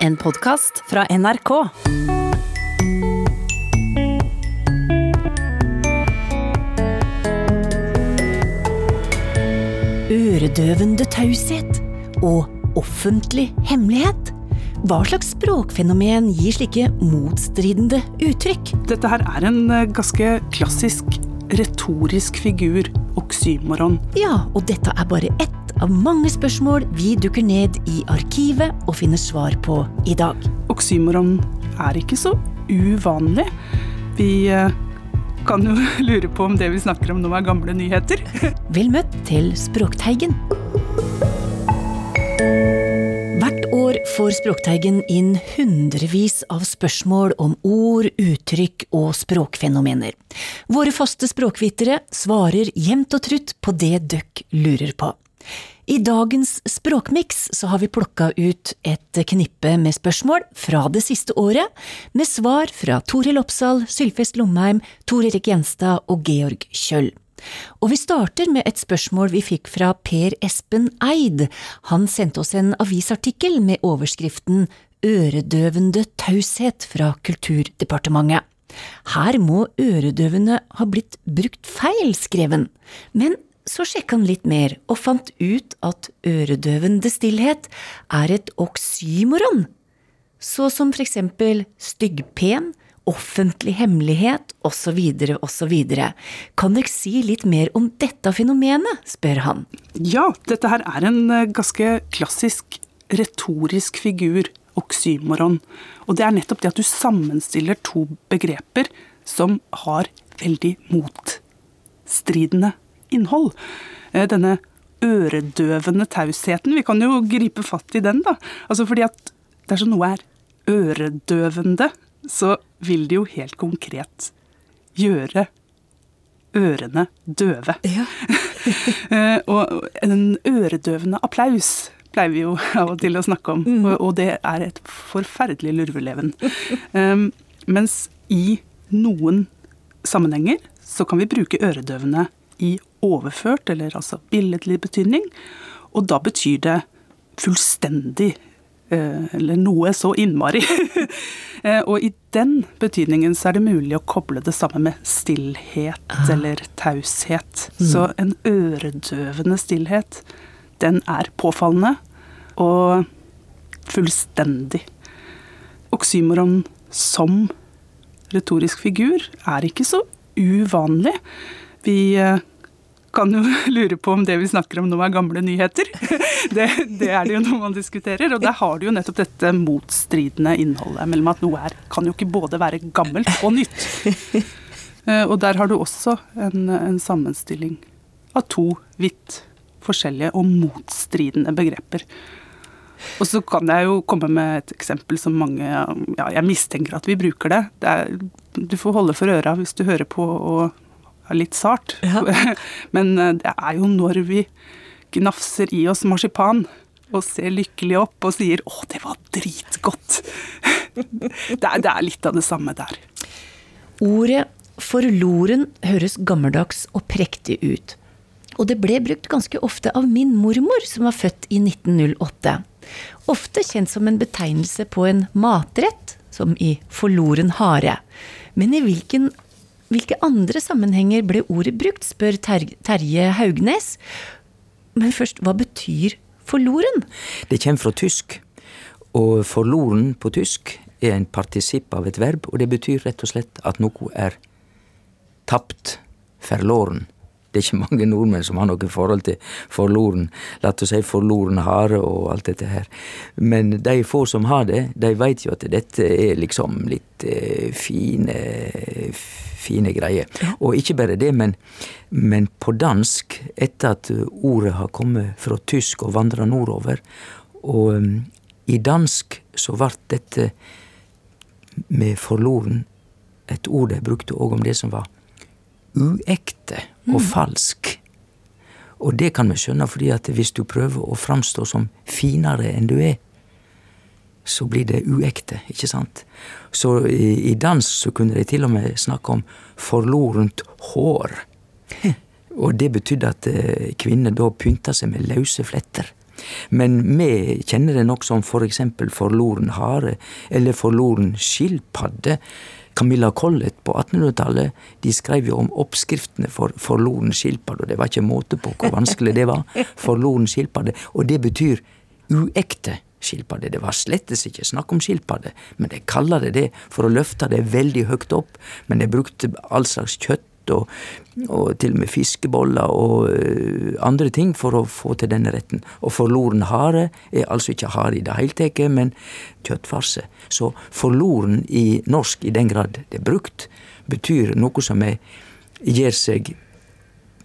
En podkast fra NRK. Øredøvende taushet og offentlig hemmelighet. Hva slags språkfenomen gir slike motstridende uttrykk? Dette her er en eh, ganske klassisk retorisk figur, oksymoron. Ja, og dette er bare ett av mange spørsmål vi dukker ned i arkivet og finner svar på i dag. Oksymoron er ikke så uvanlig. Vi eh, kan jo lure på om det vi snakker om nå er gamle nyheter. Vel møtt til Språkteigen. Hvert år får Språkteigen inn hundrevis av spørsmål om ord, uttrykk og språkfenomener. Våre faste språkvitere svarer jevnt og trutt på det døkk lurer på. I dagens Språkmiks så har vi plukka ut et knippe med spørsmål fra det siste året, med svar fra Toril Oppsal, Sylfest Lomheim, Tor Erik Gjenstad og Georg Kjøll. Og vi starter med et spørsmål vi fikk fra Per Espen Eid. Han sendte oss en avisartikkel med overskriften Øredøvende taushet fra Kulturdepartementet. Her må øredøvende ha blitt brukt feil, skrev han. Men så sjekka han litt mer, og fant ut at øredøvende stillhet er et oksymoron, så som for eksempel styggpen, offentlig hemmelighet osv. osv. Kan dere si litt mer om dette fenomenet, spør han. Ja, dette her er en eh, ganske klassisk retorisk figur, oksymoron. Og det er nettopp det at du sammenstiller to begreper som har veldig motstridende innhold. Eh, denne øredøvende tausheten, vi kan jo gripe fatt i den, da. Altså fordi at dersom noe er øredøvende, så vil det jo helt konkret gjøre ørene døve. Ja. Eh, og en øredøvende applaus pleier vi jo av og til å snakke om, Mm. og, det er et forferdelig lurveleven. Um, mens i noen sammenhenger så kan vi bruke øredøvende i overført, eller altså billedlig betydning, og da betyr det fullstendig eh, eller noe så innmari. Eh, og i den betydningen så er det mulig å koble det sammen med stillhet eller taushet. Så en øredøvende stillhet, den er påfallende og fullstendig. Oksymoron som retorisk figur er ikke så uvanlig. Vi eh, kan jo lure på om det vi snakker om nå er gamle nyheter. Det, det er det jo noe man diskuterer. Og der har du jo nettopp dette motstridende innholdet mellom at noe er, kan jo ikke både være gammelt og nytt. Eh, Og der har du også en, en sammenstilling av to vidt forskjellige og motstridende begreper. Og så kan jeg jo komme med et eksempel som mange Ja, jeg mistenker at vi bruker det. det er, du får holde for øra hvis du hører på og litt sart. Ja. Men eh, det er jo når vi gnafser i oss marsipan og ser lykkelig opp og sier 'Å, det var dritgodt'. Det er, det er litt av det samme der. Ordet forloren høres gammeldags og prektig ut. Og det ble brukt ganske ofte av min mormor, som var født i 1908. Ofte kjent som en betegnelse på en matrett, som i forloren hare. Men i hvilken, hvilke andre sammenhenger ble ordet brukt, spør Terje Haugnes. Men først, hva betyr forloren? Det kommer fra tysk, og forloren på tysk er en partisipp av et verb, og det betyr rett og slett at noe er tapt, forloren. Det er ikke mange nordmenn som har noe forhold til forloren, la oss si forloren hare og alt dette her. Men de få som har det, de veit jo at dette er liksom litt eh, fine, fine greier. Og ikke bare det, men, men på dansk, etter at ordet har kommet fra tysk og vandra nordover, og um, i dansk så ble dette med forloren et ord de brukte òg om det som var uekte og falsk. Og det kan vi skjønne, fordi at hvis du prøver å framstå som finere enn du er, så blir det uekte, ikke sant? Så i, i dans så kunne de til og med snakke om forlorent hår. Og det betydde at eh, kvinner da pynta seg med løse fletter. Men vi kjenner det nok som for eksempel forloren hare eller forloren skilpadde. Camilla Collett på 1800-tallet de skrev jo om oppskriftene for forloren skilpadde, og det var ikke måte på hvor vanskelig det var. Forloren skilpadde, og det betyr uekte skilpadde. Det var slettes ikke snakk om skilpadde, men de kaller det det for å løfte det veldig høyt opp. Men de brukte all slags kjøtt og, og, til og med fiskeboller og ø, andre ting for å få til denne retten. Og forloren hare er altså ikke hare i det hele tatt, men kjøttfarse. Så forloren i norsk, i den grad det er brukt, betyr noe som er, gir seg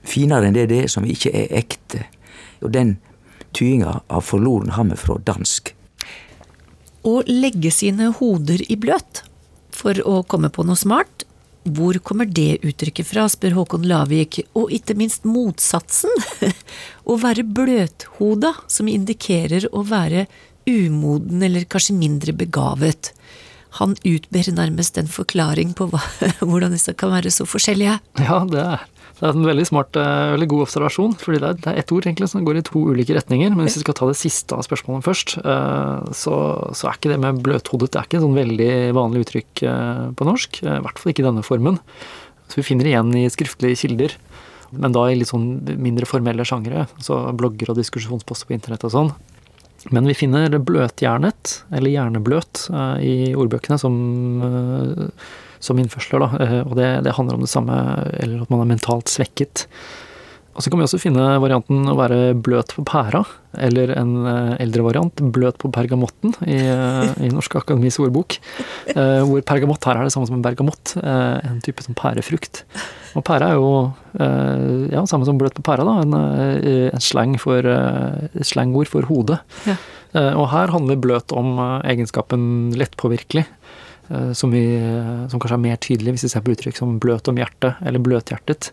finere enn det det er, som ikke er ekte. Og den tydinga av forloren har fra dansk. Å legge sine hoder i bløt for å komme på noe smart, hvor kommer det uttrykket fra, spør Håkon Lavik, og ikke minst motsatsen, å være bløthoda, som indikerer å være umoden eller kanskje mindre begavet. Han utber nærmest en forklaring på hva, hvordan disse kan være så forskjellige. Ja, det er det er en veldig smart, eh, veldig god observasjon. fordi det er, det ett ord egentlig som går i to ulike retninger. Men hvis vi skal ta det siste av spørsmålet først, eh, så, så er ikke det med bløthodet det er ikke et sånn veldig vanlig uttrykk eh, på norsk. I hvert fall ikke i denne formen. Så vi finner igjen i skriftlige kilder. Men da i litt sånn mindre formelle sjangere. Så blogger og diskusjonsposter på internett og sånn. Men vi finner bløthjernet, eller hjernebløt, i ordbøkene som som innførsler. Da. Eh, og det, det, handler om det samme, eller at man er mentalt svekket. Og så kan vi også finne varianten å være bløt på pæra, eller en eh, eldre variant, bløt på pergamotten, i, eh, i Norsk Akademis ordbok. Hvor pergamott her er det samme som en bergamott, en type som pærefrukt. Og pære er jo ja, samme som bløt på pæra, da, en, en slang for, slangord for hodet. Ja. Og her handler bløt om egenskapen lettpåvirkelig. Eh, som, vi, som, kanskje er mer tydelig hvis vi ser på uttrykk som bløt om hjertet eller bløthjertet.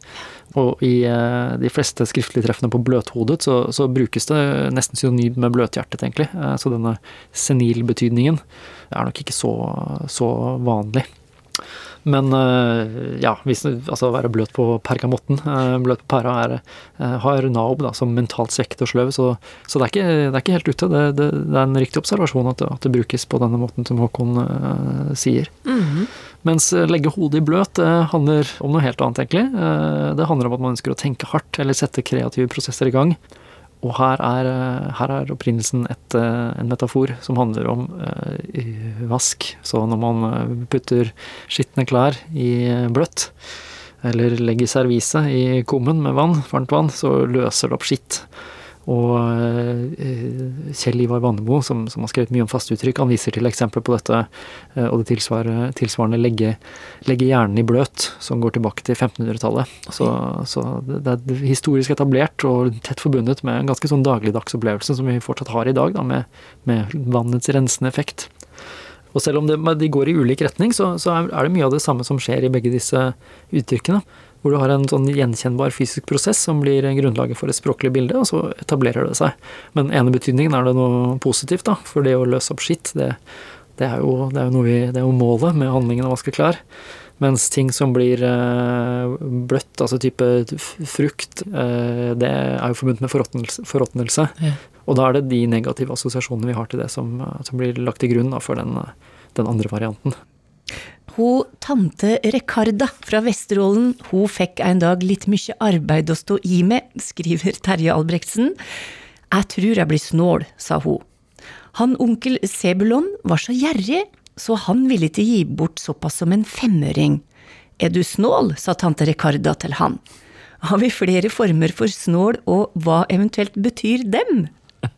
Og i eh, de fleste skriftlige treffene på bløthodet så, så brukes det nesten synonymt med bløthjertet, egentlig. Eh, så denne senilbetydningen er nok ikke så, så vanlig. Men eh, ja, hvis, altså være bløt på pergamotten, eh, bløt på pæra, er, eh, har Naob da, som mentalt svekket og sløv, så, så det, er ikke, det, er ikke, helt ute. Det, det, det er en riktig observasjon at at det, brukes på denne måten som Håkon uh, sier. Mm -hmm. Mens legge hodet i bløt det handler om noe helt annet, egentlig. Det handler om at man ønsker å tenke hardt eller sette kreative prosesser i gang. Og her er, eh, her er opprinnelsen et, eh, en metafor som handler om uh, vask. Så når man putter skitne klær i bløtt, eller legger serviset i kummen med vann, varmt vann, så løser det opp skitt. Og eh, Kjell Ivar Vannebo, som, som, har skrevet mye om faste uttrykk, han viser til eksempler på dette eh, og det tilsvarende, tilsvarende legge, legge, hjernen i bløt, som går tilbake til 1500-tallet. Så, så, det er historisk etablert og tett forbundet med en ganske sånn dagligdags opplevelse som vi fortsatt har i dag, da, med, med vannets rensende effekt. Og selv om det, de går i ulik retning, så, så er det mye av det samme som skjer i begge disse uttrykkene hvor du har en sånn gjenkjennbar fysisk prosess som blir grunnlaget for et språklig bilde, og så etablerer det seg. Men ene betydningen er det noe positivt, da, for det å løse opp skitt, det, det, er, jo, det, er, jo, vi, det er jo målet med handlingen å vaske klær. Mens ting som blir eh, bløtt, altså type frukt, eh, det er jo forbundet med forråtnelse. forråtnelse. Ja. Og da er det de negative assosiasjonene vi har til det, som, som blir lagt til grunn da, for den, den andre varianten. Hun tante Rekarda fra Vesterålen, hun fikk en dag litt mye arbeid å stå i med, skriver Terje Albrektsen. Jeg tror jeg blir snål, sa hun. Han onkel Sebulon var så gjerrig, så han ville ikke gi bort såpass som en femøring. Er du snål, sa tante Rekarda til han. Har vi flere former for snål, og hva eventuelt betyr dem?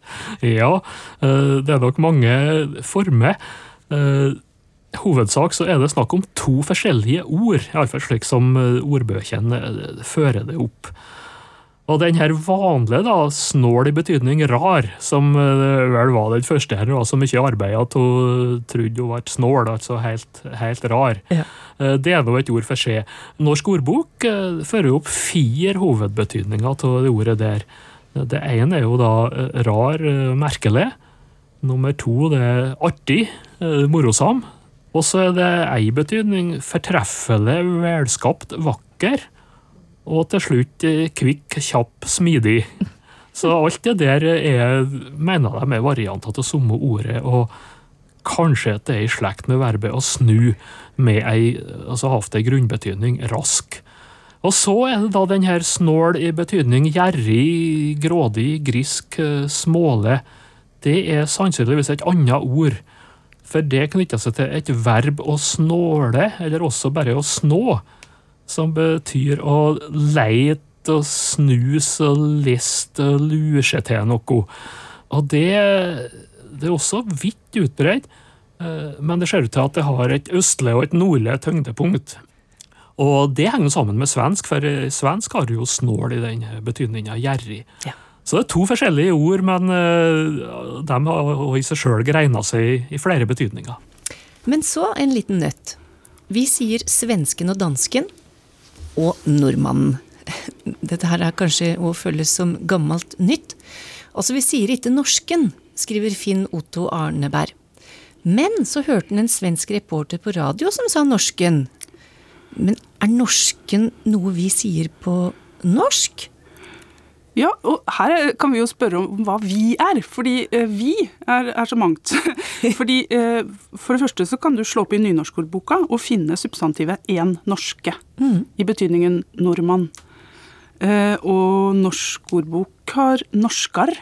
Ja, eh, det er nok mange former. Hovedsak så er det snakk om to forskjellige ord, iallfall slik som eh, ordbøkene eh, fører det opp. Og den her vanlige, da, snål i betydning rar, som eh, vel var den første her, som ikke arbeid at hun trodde hun var snål, altså helt, helt rar. Ja. Det er nå et ord for seg. Norsk ordbok fører opp fire hovedbetydninger av det ordet der. Det ene er jo da rar, merkelig. Nummer to det er artig, morosam. Og så er det ei betydning fortreffelig, velskapt, vakker. Og til slutt eh, kvikk, kjapp, smidig. Så alt det der er, mener de er varianter av samme ordet, og kanskje at det er i slekt med verbet å snu, med ei, altså hatt ei grunnbetydning rask. Og så er det da den her snål i betydning gjerrig, grådig, grisk, eh, småle. Det er sannsynligvis et annet ord. For det knytter seg til et verb å snåle, eller også bare å snå, som betyr å leite og snuse og liste og lure seg til noe. Og det, det er også vidt utbredt, eh, men det ser ut til at det har et østlig og et nordlig tyngdepunkt. Og det henger sammen med svensk, for svensk har jo snål i den betydninga gjerrig. Ja. Så det er to forskjellige ord, men eh, de har i seg sjøl greina seg i flere betydninger. Men så en liten nøtt. Vi sier svensken og dansken og nordmannen. Dette her er kanskje å føles som gammelt nytt. Altså, vi sier ikke norsken, skriver Finn Otto Arneberg. Men så hørte han en svensk reporter på radio som sa norsken. Men er norsken noe vi sier på norsk? Ja, og her kan vi jo spørre om hva vi er, fordi eh, vi er, er så mangt. fordi eh, For det første så kan du slå opp i nynorskordboka og finne substantivet 'en norske', i betydningen nordmann. Eh, og norsk ordbok har 'norskar'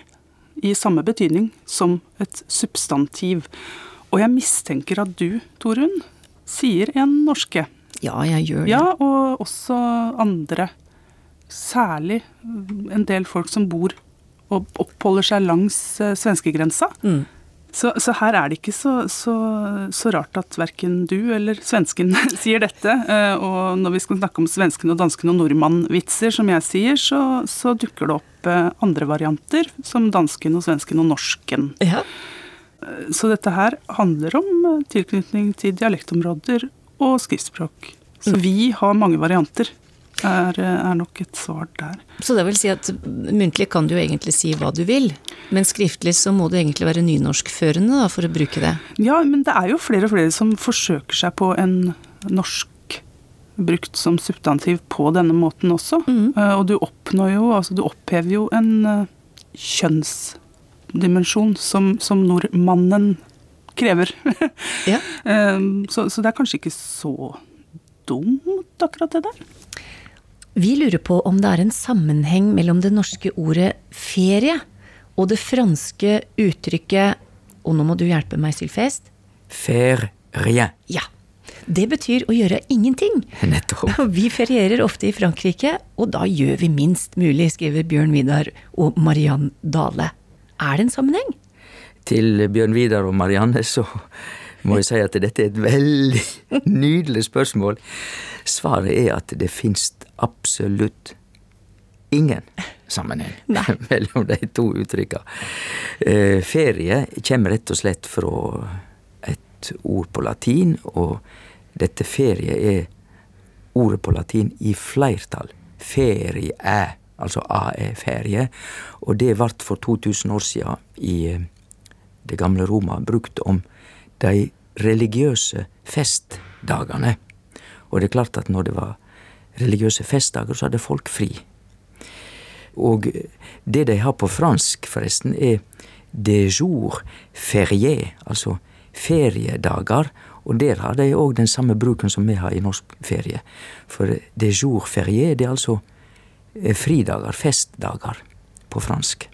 i samme betydning som et substantiv. Og jeg mistenker at du, Torunn, sier 'en norske'. Ja, jeg gjør det. Ja, og også andre. Særlig en del folk som bor og oppholder seg langs eh, svenskegrensa. Mm. Så, så her er det ikke så, så, så rart at verken du eller svensken sier dette. Eh, Og når vi skal snakke om svensken og dansken og nordmann-vitser, som jeg sier, så, så dukker det opp eh, andre varianter, som dansken og svensken og norsken. Ja. Så dette her handler om tilknytning til dialektområder og skriftspråk. Så vi har mange varianter, er, er nok et svar der. Så det vil si at muntlig kan du jo egentlig si hva du vil, men skriftlig så må du egentlig være nynorskførende da, for å bruke det. Ja, men det er jo flere og flere som forsøker seg på en norsk brukt som substantiv på denne måten også. Eh, Og du oppnår jo, altså du opphever jo en eh, kjønnsdimensjon som, som nordmannen krever. Ja. Eh, så, så det er kanskje ikke så dumt, akkurat det der. Vi lurer på om det er en sammenheng mellom det norske ordet ferie og det franske uttrykket Og nå må du hjelpe meg, Sylfest. Faire rien. Ja. Det betyr å gjøre ingenting. Nettopp. Vi ferierer ofte i Frankrike, og da gjør vi minst mulig, skriver Bjørn Vidar og Mariann Dale. Er det en sammenheng? Til Bjørn Vidar og Marianne så må jeg si at dette er et veldig nydelig spørsmål. Svaret er at det finnes absolutt ingen sammenheng mellom de to uttrykka. Eh, ferie kommer rett og slett fra et ord på latin, og dette ferie er ordet på latin i flertall. Ferie, altså a er ferie, og det ble for 2000 år siden i eh, det gamle Roma brukt om de religiøse festdagene. Og det er klart at når det var religiøse festdager, så hadde folk fri. Og det de har på fransk, forresten, er de jour ferie, altså feriedager. Og der har de òg den samme bruken som vi har i norsk ferie. For de jour ferie, det er altså eh, fridager, festdager, på fransk.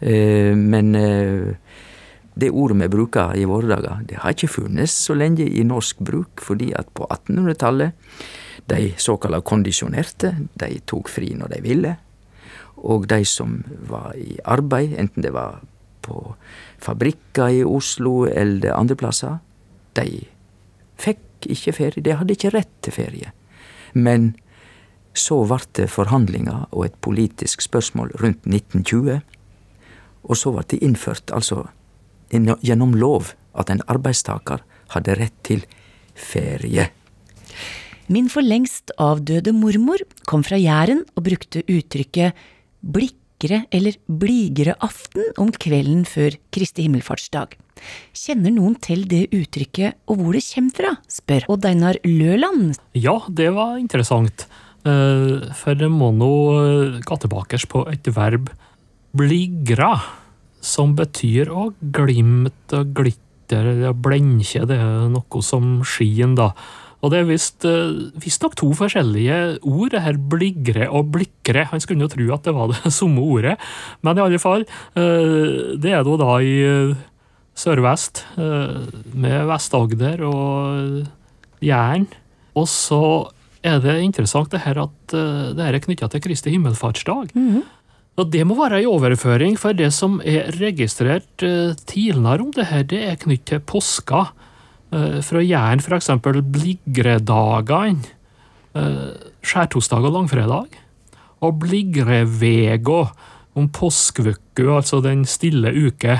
Eh, Men eh, det ordet vi bruker i våre dager, det har ikke funnes så lenge i norsk bruk, fordi at på 1800-tallet, de såkalla kondisjonerte, de tok fri når de ville. Og de som var i arbeid, enten det var på fabrikker i Oslo eller andre plasser, de fikk ikke ferie. De hadde ikke rett til ferie. Men så ble det forhandlinger og et politisk spørsmål rundt 1920. Og så ble det innført, altså gjennom lov, at en arbeidstaker hadde rett til ferie. Min for lengst avdøde mormor kom fra Jæren og brukte uttrykket blikkere eller bligere aften om kvelden før Kristi himmelfartsdag. Kjenner noen til det uttrykket og hvor det kommer fra, spør Odd Einar Løland. Ja, det var interessant. Eh, For det må nå eh, gå tilbake på et verb bligra, som betyr å glimte og glitter eller blenke. Det er noe som skien, da. Og det er visstnok to forskjellige ord, det her bligre og blikre. Han skulle jo tro at det var det samme ordet, men i alle fall, det er da i sørvest, med Vest-Agder og Jæren. Og så er det interessant det her at det her er knytta til Kristi himmelfartsdag. Mm -hmm. Og Det må være en overføring, for det som er registrert tidligere om det her, det er knyttet til påska. Fra Jæren f.eks. Bligredagene. Skjærtorsdag og langfredag. Og Bligrevega om påskeuka, altså den stille uke.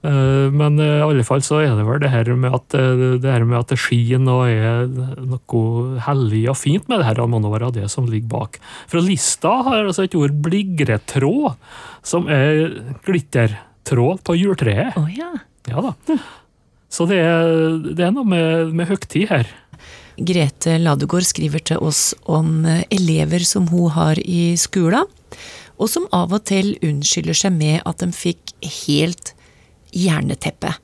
Men i alle fall så er det vel det her med at det, her med at det skinner og er noe hellig og fint med det her, må nå være det som ligger bak. Fra lista har altså et ord bligretråd, som er glittertråd på juletreet. Oh, ja. ja da. Så det er, det er noe med, med høgtid her. Grete Ladegård skriver til oss om elever som hun har i skolen, og som av og til unnskylder seg med at de fikk helt jerneteppe.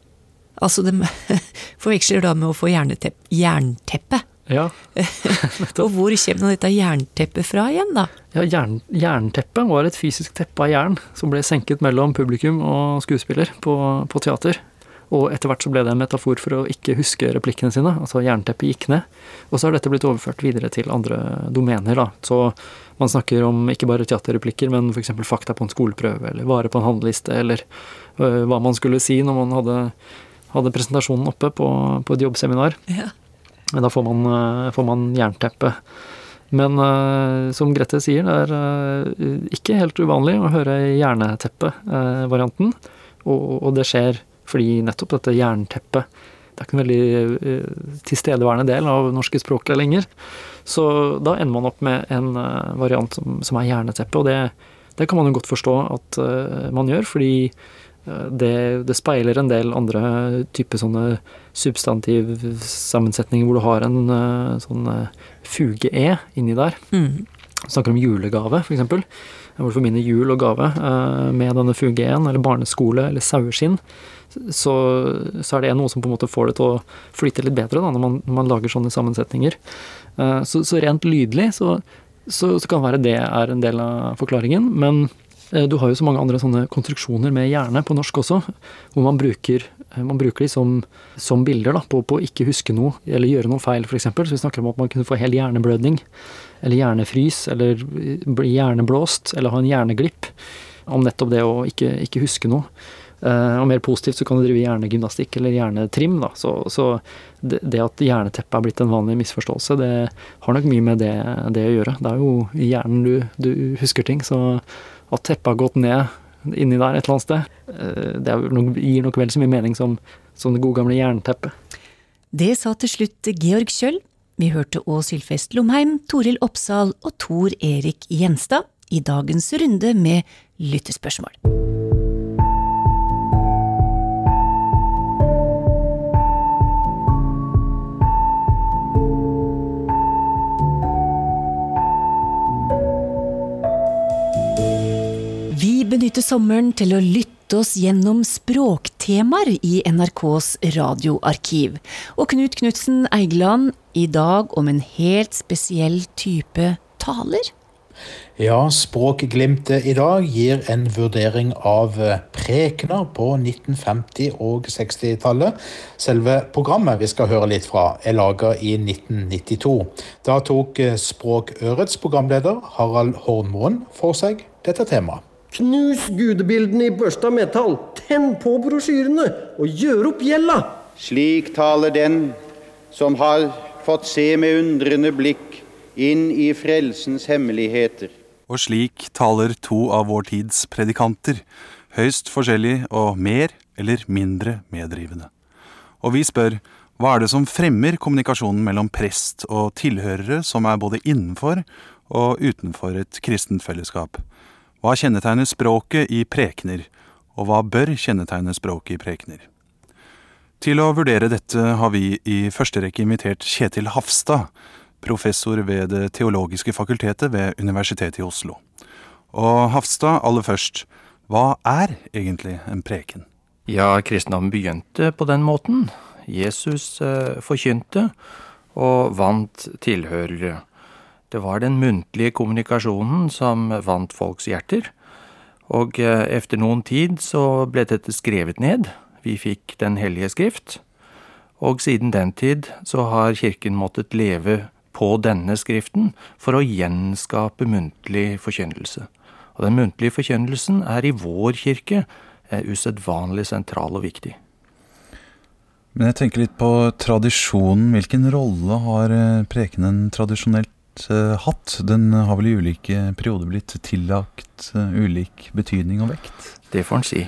Altså, de forveksler da med å få jernteppe. Ja. og hvor kommer dette jernteppet fra igjen, da? Ja, jern, Jernteppet var et fysisk teppe av jern som ble senket mellom publikum og skuespiller på, på teater. Og etter hvert så ble det en metafor for å ikke huske replikkene sine. Altså jernteppet gikk ned. Og så har dette blitt overført videre til andre domener. da. Så man snakker om ikke bare teaterreplikker, men f.eks. fakta på en skoleprøve, eller vare på en handleliste, eller øh, hva man skulle si når man hadde, hadde presentasjonen oppe på, på et jobbseminar. Ja. Da får man, øh, får man jernteppe. Men øh, som Grete sier, det er øh, ikke helt uvanlig å høre jerneteppe-varianten. og, og det skjer fordi nettopp dette jernteppet det er ikke en veldig uh, tilstedeværende del av norske språket lenger. Så da ender man opp med en uh, variant som, som, er jerneteppe, og det, det, kan man jo godt forstå at uh, man gjør, fordi det, det, speiler en del andre typer sånne substantivsammensetninger hvor du har en sånn fuge-e inni der. Mm. Snakker om julegave, f.eks. Hvor du forbinder jul og gave med denne fugeen eller barneskole, eller saueskinn så, så, er det noe som på en måte får det til å flyte litt bedre da, når man, når man lager sånne sammensetninger. Uh, så, så, rent lydlig så, så, kan det være det er en del av forklaringen. Men uh, du har jo så mange andre sånne konstruksjoner med hjerne på norsk også, hvor man bruker, man bruker de som, som bilder da, på, å ikke huske noe eller gjøre noe feil, f.eks. Så vi snakker om at man kunne få hel hjerneblødning, eller hjernefrys, eller bli hjerneblåst, eller ha en hjerneglipp. Om nettopp det å ikke, ikke huske noe. Uh, og mer positivt så kan du drive hjernegymnastikk eller hjernetrim. Da. Så, så det, det, at hjerneteppet er blitt en vanlig misforståelse, det har nok mye med det, det å gjøre. Det er jo i hjernen du, du, husker ting. Så at teppet har gått ned inni der et eller annet sted, uh, det nok, gir nok vel så mye mening som, som det gode gamle jernteppet. Det sa til slutt Georg Kjøll. Vi hørte Ås Sylfest Lomheim, Toril Oppsal og Tor Erik Gjenstad i dagens runde med lyttespørsmål. Vi benytter sommeren til å lytte oss gjennom språktemaer i NRKs radioarkiv. Og Knut Knutsen Eigeland, i dag om en helt spesiell type taler. Ja, Språkglimtet i dag gir en vurdering av prekener på 1950- og 60-tallet. Selve programmet vi skal høre litt fra, er laga i 1992. Da tok Språkørets programleder Harald Hornmoen for seg dette temaet. Knus gudebildene i børsta metall, tenn på brosjyrene og gjør opp gjelda! Slik taler den som har fått se med undrende blikk inn i frelsens hemmeligheter. Og slik taler to av vår tids predikanter, høyst forskjellig og mer eller mindre meddrivende. Og vi spør, hva er det som fremmer kommunikasjonen mellom prest og tilhørere som er både innenfor og utenfor et kristent fellesskap? Hva kjennetegner språket i prekener, og hva bør kjennetegne språket i prekener? Til å vurdere dette har vi i første rekke invitert Kjetil Hafstad, professor ved Det teologiske fakultetet ved Universitetet i Oslo. Og Hafstad, aller først, Hva er egentlig en preken? Ja, kristendommen begynte på den måten. Jesus eh, forkynte og vant tilhørere. Det var den muntlige kommunikasjonen som vant folks hjerter. Og etter efter noen tid så ble dette skrevet ned. Vi fikk Den hellige skrift. Og siden den tid så har kirken måttet leve på denne skriften for å gjenskape muntlig forkynnelse. Og den muntlige forkynnelsen er i vår kirke usedvanlig sentral og viktig. Men jeg tenker litt på tradisjonen. Hvilken rolle har eh, prekenen tradisjonelt eh, hatt? Den har vel i ulike perioder blitt tillagt eh, ulik betydning og vekt? Det får en si.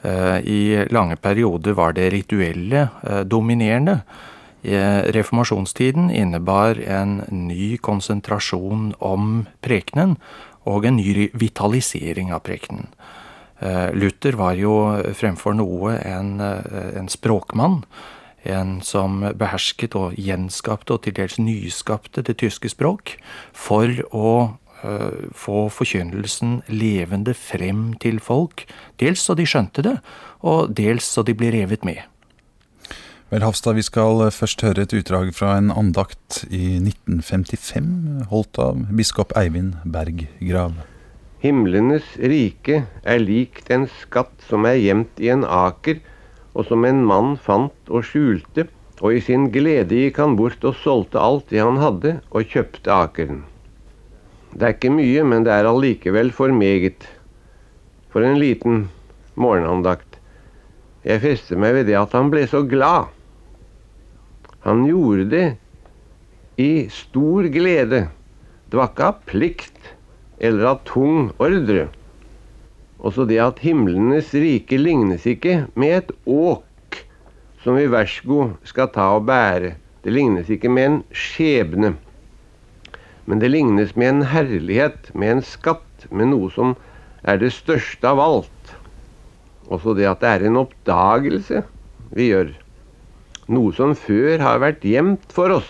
I lange perioder var det rituelle dominerende. Reformasjonstiden innebar en ny konsentrasjon om prekenen og en ny vitalisering av prekenen. Eh, Luther var jo fremfor noe en, eh, en språkmann. En som behersket og gjenskapte og til dels nyskapte det tyske språk for å uh, få forkynnelsen levende frem til folk. Dels så de skjønte det, og dels så de ble revet med. Vel, Hafstad, vi skal først høre et utdrag fra en andakt i 1955, holdt av biskop Eivind Berggrav. Himlenes rike er likt en skatt som er gjemt i en aker, og som en mann fant og skjulte, og i sin glede gikk han bort og solgte alt det han hadde, og kjøpte akeren. Det er ikke mye, men det er allikevel for meget. For en liten morgenandakt. Jeg fester meg ved det at han ble så glad. Han gjorde det i stor glede. Det var ikke av plikt eller av tung ordre. Også det at himlenes rike lignes ikke med et åk som vi vær skal ta og bære. Det lignes ikke med en skjebne. Men det lignes med en herlighet, med en skatt, med noe som er det største av alt. Også det at det er en oppdagelse vi gjør. Noe som før har vært gjemt for oss.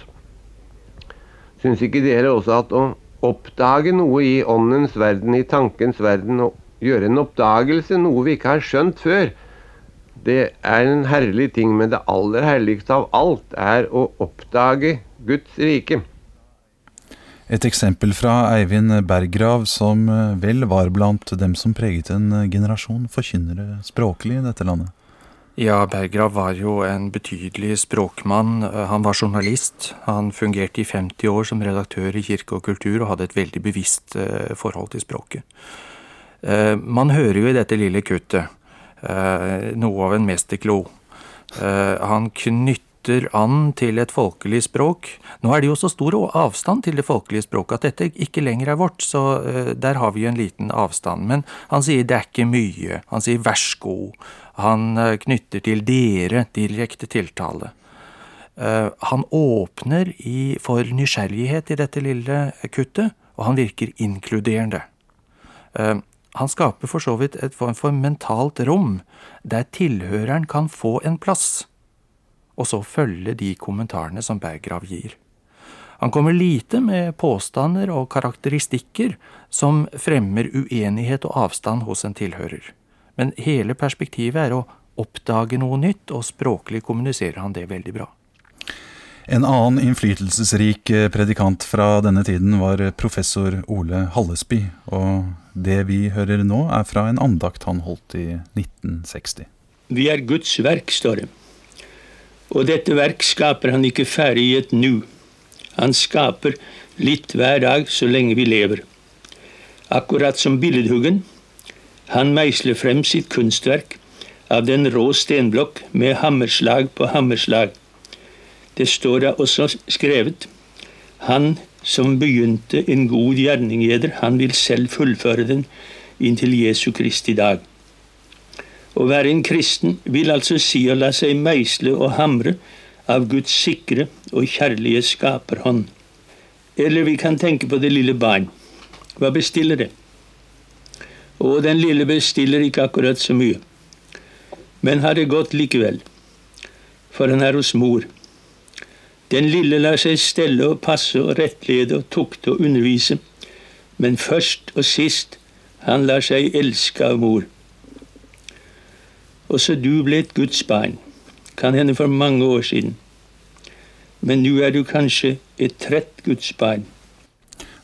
Syns ikke dere også at å oppdage noe i åndens verden, i tankens verden, og gjøre en oppdagelse, noe vi ikke har skjønt før. Det er en herlig ting, men det aller herligste av alt er å oppdage Guds rike. Et eksempel fra Eivind Berggrav, som eh, vel var blant dem som preget en generasjon forkynnere språklig i dette landet. Ja, Berggrav var jo en betydelig språkmann. Eh, han var journalist. Han fungerte i 50 år som redaktør i Kirke og kultur og hadde et veldig bevisst eh, forhold til språket. Eh, man hører jo i dette lille kuttet noe av en mesterklo. Han knytter an til et folkelig språk. Nå er det jo så stor avstand til det folkelige språket at dette ikke lenger er vårt, så der har vi jo en liten avstand. Men han sier det er ikke mye. Han sier vær så god. Han eh, knytter til dere direkte tiltale. Eh, han åpner i, for nysgjerrighet i dette lille kuttet, og han virker inkluderende. Han skaper for så vidt et form for mentalt rom, der tilhøreren kan få en plass, og så følge de kommentarene som Berggrav gir. Han kommer lite med påstander og karakteristikker som fremmer uenighet og avstand hos en tilhører. Men hele perspektivet er å oppdage noe nytt, og språklig kommuniserer han det veldig bra. En annen innflytelsesrik eh, predikant fra denne tiden var professor Ole Hallesby, og det vi hører nå er fra en andakt han holdt i 1960. Vi er Guds verk, står det. Og dette verk skaper han ikke ferdig i et nu. Han skaper litt hver dag så lenge vi lever. Akkurat som billedhuggen han meisler frem sitt kunstverk av den rå stenblokk med hammerslag på hammerslag. Det står da også skrevet Han som begynte en god gjerning i eder, han vil selv fullføre den inntil Jesu Kristi dag. Å være en kristen vil altså si å la seg meisle og hamre av Guds sikre og kjærlige skaperhånd. Eller vi kan tenke på det lille barn. Hva bestiller det? Og den lille bestiller ikke akkurat så mye. Men har det godt likevel, for han er hos mor. Den lille lar seg stelle og passe og rettlede og tukte og undervise, men først og sist han lar seg elske av mor. Også du ble et Guds barn, kan hende for mange år siden. Men nå er du kanskje et trett Guds barn.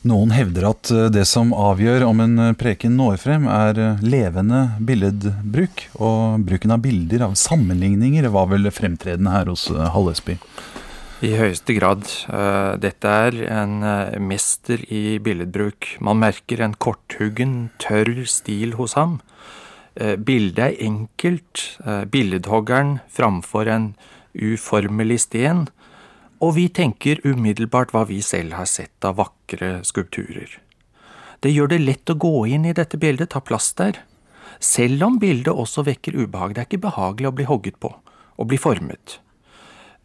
Noen hevder at eh, det som avgjør om en eh, preken når frem, er eh, levende billedbruk. Og bruken av bilder, av sammenligninger, var vel fremtredende her hos Hallesby? I høyeste grad. Dette er en mester i billedbruk. Man merker en korthuggen, tørr stil hos ham. Bildet er enkelt. Billedhoggeren framfor en uformelig sten og vi tenker umiddelbart hva vi selv har sett av vakre skulpturer. Det gjør det lett å gå inn i dette bildet, ta plass der, selv om bildet også vekker ubehag. Det er ikke behagelig å bli hogget på, og bli formet.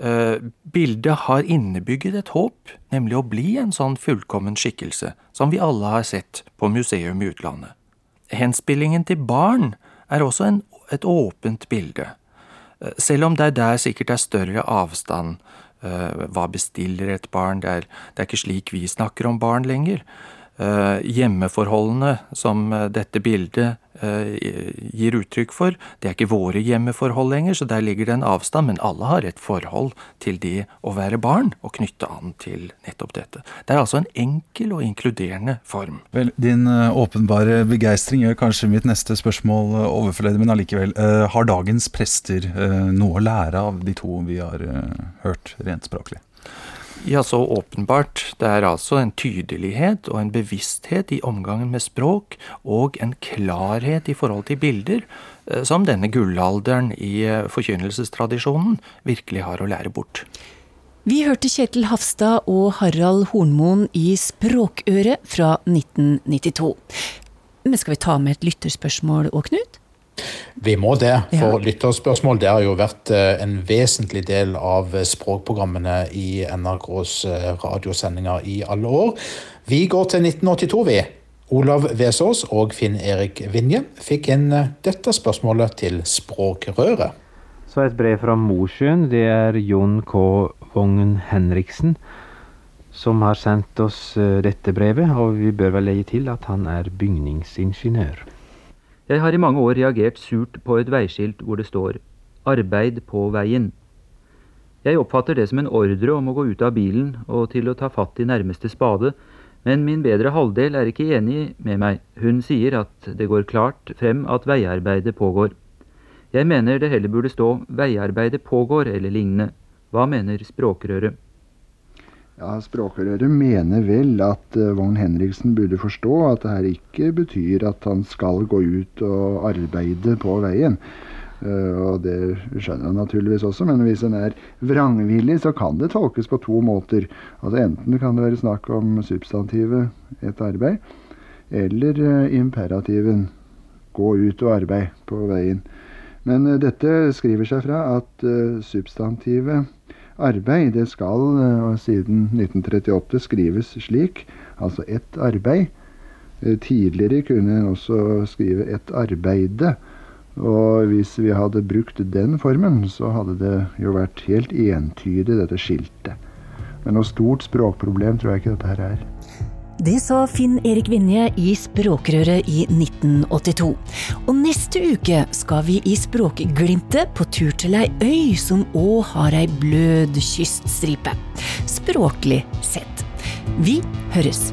Uh, bildet har innebygget et håp, nemlig å bli en sånn fullkommen skikkelse som vi alle har sett på museum i utlandet. Henspillingen til barn er også en, et åpent bilde, uh, selv om det der sikkert er større avstand Eh, hva bestiller et barn? Det er, det er, ikke slik vi snakker om barn lenger. Eh, hjemmeforholdene som eh, dette bildet gir uttrykk for, det er ikke våre hjemmeforhold lenger, så der ligger det en avstand, men alle har et forhold til det å være barn og knytte an til nettopp dette. Det er altså en enkel og inkluderende form. Vel, Din åpenbare begeistring gjør kanskje mitt neste spørsmål overflødig, men allikevel. Har dagens prester noe å lære av de to vi har hørt rent språklig? Ja, så åpenbart. Det er altså en tydelighet og en bevissthet i omgangen med språk, og en klarhet i forhold til bilder, eh, som denne gullalderen i eh, forkynnelsestradisjonen virkelig har å lære bort. Vi hørte Kjetil Hafstad og Harald Hornmoen i Språkøret fra 1992. Men skal vi ta med et lytterspørsmål òg, Knut? Vi må det, for ja. lytterspørsmål det har jo vært eh, en vesentlig del av eh, språkprogrammene i NRKs eh, radiosendinger i alle år. Vi går til 1982, vi. Olav Vesaas og Finn Erik Vinje fikk inn dette spørsmålet til Språkrøret. Så et brev fra Mosjøen. Det er Jon K. Vogn Henriksen som har sendt oss dette brevet, og vi bør vel legge til at han er bygningsingeniør. Jeg har i mange år reagert surt på et veiskilt hvor det står Arbeid på veien. Jeg oppfatter det som en ordre om å gå ut av bilen og til å ta fatt i nærmeste spade, men min bedre halvdel er ikke enig med meg. Hun sier at det går klart frem at veiarbeidet pågår. Jeg mener det heller burde stå Veiarbeidet pågår eller lignende. Hva mener språkrøret? Ja, Språkrøret mener vel at uh, Vogn Henriksen burde forstå at det her ikke betyr at han skal gå ut og arbeide på veien. Uh, og det skjønner han naturligvis også, men hvis en er vrangvillig, så kan det tolkes på to måter. Altså Enten kan det være snakk om substantivet 'et arbeid', eller uh, imperativen 'gå ut og arbeid på veien'. Men dette skriver seg fra at substantivet arbeid, det skal uh, siden 1938 skrives slik, altså ett arbeid. Uh, tidligere kunne en også skrive et arbeide. Og hvis vi hadde brukt den formen, så hadde det jo vært helt entydig, dette skiltet. Men noe stort språkproblem tror jeg ikke dette her er. Det sa Finn Erik Vinje i Språkrøret i 1982. Og neste uke skal vi i Språkglimtet på tur til ei øy som òg har ei blød kyststripe. Språklig sett. Vi høres.